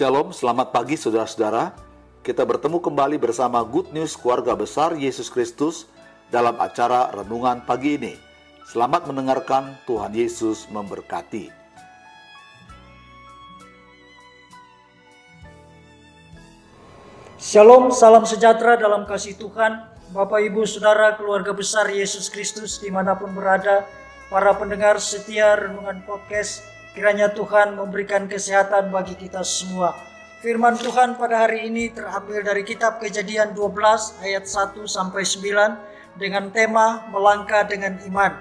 Shalom, selamat pagi saudara-saudara. Kita bertemu kembali bersama Good News Keluarga Besar Yesus Kristus dalam acara renungan pagi ini. Selamat mendengarkan, Tuhan Yesus memberkati. Shalom, salam sejahtera dalam kasih Tuhan. Bapak, Ibu, Saudara, keluarga besar Yesus Kristus di mana pun berada, para pendengar setia Renungan Podcast, kiranya Tuhan memberikan kesehatan bagi kita semua. Firman Tuhan pada hari ini terambil dari kitab Kejadian 12 ayat 1 sampai 9 dengan tema melangkah dengan iman.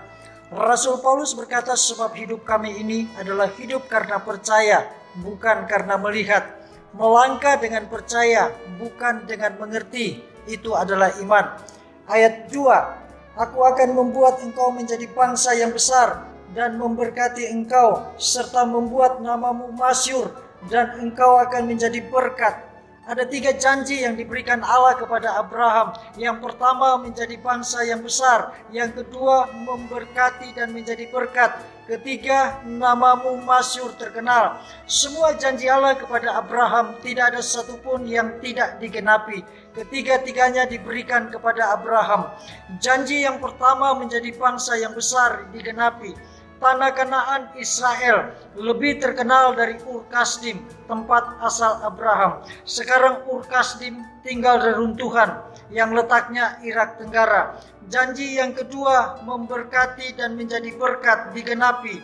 Rasul Paulus berkata sebab hidup kami ini adalah hidup karena percaya, bukan karena melihat. Melangkah dengan percaya, bukan dengan mengerti itu adalah iman. Ayat 2, Aku akan membuat engkau menjadi bangsa yang besar dan memberkati engkau serta membuat namamu masyur dan engkau akan menjadi berkat. Ada tiga janji yang diberikan Allah kepada Abraham. Yang pertama menjadi bangsa yang besar. Yang kedua memberkati dan menjadi berkat. Ketiga namamu masyur terkenal. Semua janji Allah kepada Abraham tidak ada satupun yang tidak digenapi. Ketiga-tiganya diberikan kepada Abraham. Janji yang pertama menjadi bangsa yang besar digenapi tanah Kanaan Israel lebih terkenal dari Ur Kasdim, tempat asal Abraham. Sekarang Ur Kasdim tinggal reruntuhan yang letaknya Irak Tenggara. Janji yang kedua memberkati dan menjadi berkat digenapi.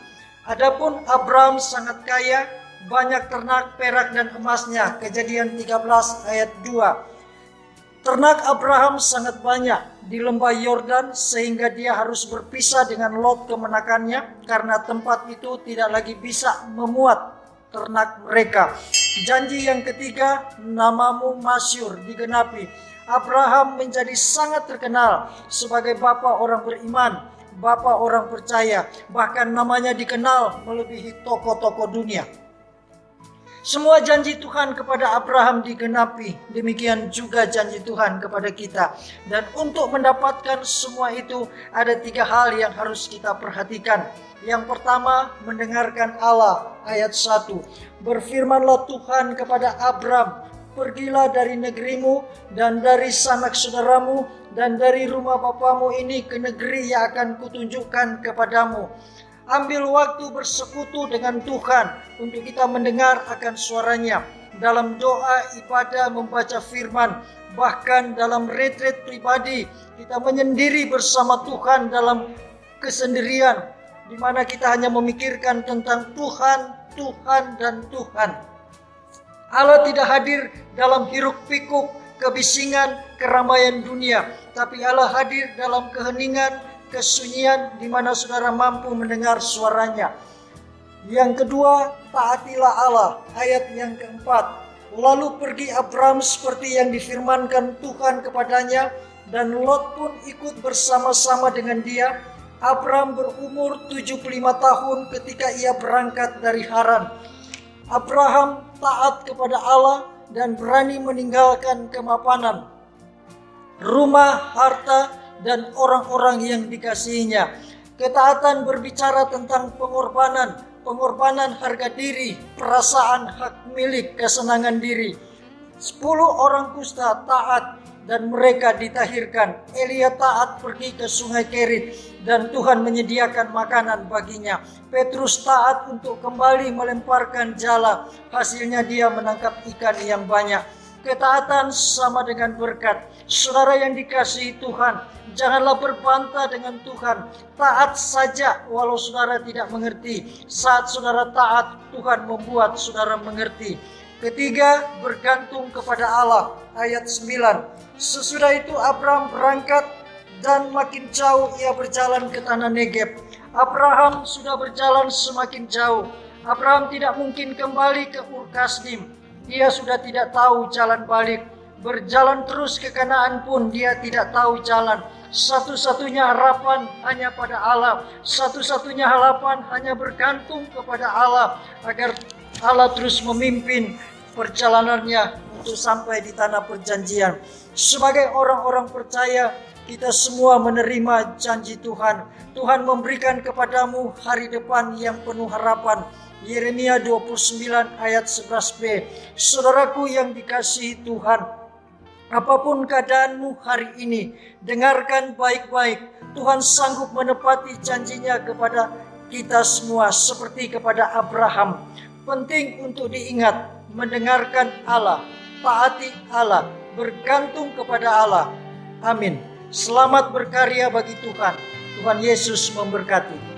Adapun Abraham sangat kaya, banyak ternak perak dan emasnya. Kejadian 13 ayat 2. Ternak Abraham sangat banyak di lembah Yordan sehingga dia harus berpisah dengan Lot kemenakannya karena tempat itu tidak lagi bisa memuat ternak mereka. Janji yang ketiga, namamu masyur digenapi. Abraham menjadi sangat terkenal sebagai bapak orang beriman, bapak orang percaya, bahkan namanya dikenal melebihi tokoh-tokoh dunia. Semua janji Tuhan kepada Abraham digenapi, demikian juga janji Tuhan kepada kita. Dan untuk mendapatkan semua itu, ada tiga hal yang harus kita perhatikan. Yang pertama, mendengarkan Allah, ayat 1. Berfirmanlah Tuhan kepada Abraham, pergilah dari negerimu dan dari sanak saudaramu dan dari rumah bapamu ini ke negeri yang akan kutunjukkan kepadamu ambil waktu bersekutu dengan Tuhan untuk kita mendengar akan suaranya dalam doa ibadah membaca firman bahkan dalam retret pribadi kita menyendiri bersama Tuhan dalam kesendirian di mana kita hanya memikirkan tentang Tuhan, Tuhan dan Tuhan. Allah tidak hadir dalam hiruk pikuk kebisingan keramaian dunia, tapi Allah hadir dalam keheningan kesunyian di mana saudara mampu mendengar suaranya. Yang kedua, taatilah Allah. Ayat yang keempat. Lalu pergi Abram seperti yang difirmankan Tuhan kepadanya dan Lot pun ikut bersama-sama dengan dia. Abram berumur 75 tahun ketika ia berangkat dari Haran. Abraham taat kepada Allah dan berani meninggalkan kemapanan. Rumah, harta, dan orang-orang yang dikasihinya. Ketaatan berbicara tentang pengorbanan, pengorbanan harga diri, perasaan hak milik, kesenangan diri. Sepuluh orang kusta taat dan mereka ditahirkan. Elia taat pergi ke sungai Kerit dan Tuhan menyediakan makanan baginya. Petrus taat untuk kembali melemparkan jala. Hasilnya dia menangkap ikan yang banyak. Ketaatan sama dengan berkat. Saudara yang dikasihi Tuhan, janganlah berbantah dengan Tuhan. Taat saja walau saudara tidak mengerti. Saat saudara taat, Tuhan membuat saudara mengerti. Ketiga, bergantung kepada Allah. Ayat 9. Sesudah itu Abraham berangkat dan makin jauh ia berjalan ke tanah Negeb. Abraham sudah berjalan semakin jauh. Abraham tidak mungkin kembali ke Ur Kasdim dia sudah tidak tahu jalan balik. Berjalan terus ke Kanaan pun dia tidak tahu jalan. Satu-satunya harapan hanya pada Allah. Satu-satunya harapan hanya bergantung kepada Allah agar Allah terus memimpin perjalanannya untuk sampai di tanah perjanjian. Sebagai orang-orang percaya, kita semua menerima janji Tuhan. Tuhan memberikan kepadamu hari depan yang penuh harapan Yeremia 29 ayat 11b. Saudaraku yang dikasihi Tuhan, apa pun keadaanmu hari ini, dengarkan baik-baik. Tuhan sanggup menepati janjinya kepada kita semua seperti kepada Abraham. Penting untuk diingat, mendengarkan Allah, taati Allah, bergantung kepada Allah. Amin. Selamat berkarya bagi Tuhan. Tuhan Yesus memberkati.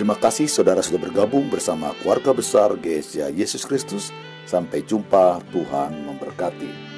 Terima kasih saudara sudah bergabung bersama keluarga besar GSJ Yesus Kristus. Sampai jumpa, Tuhan memberkati.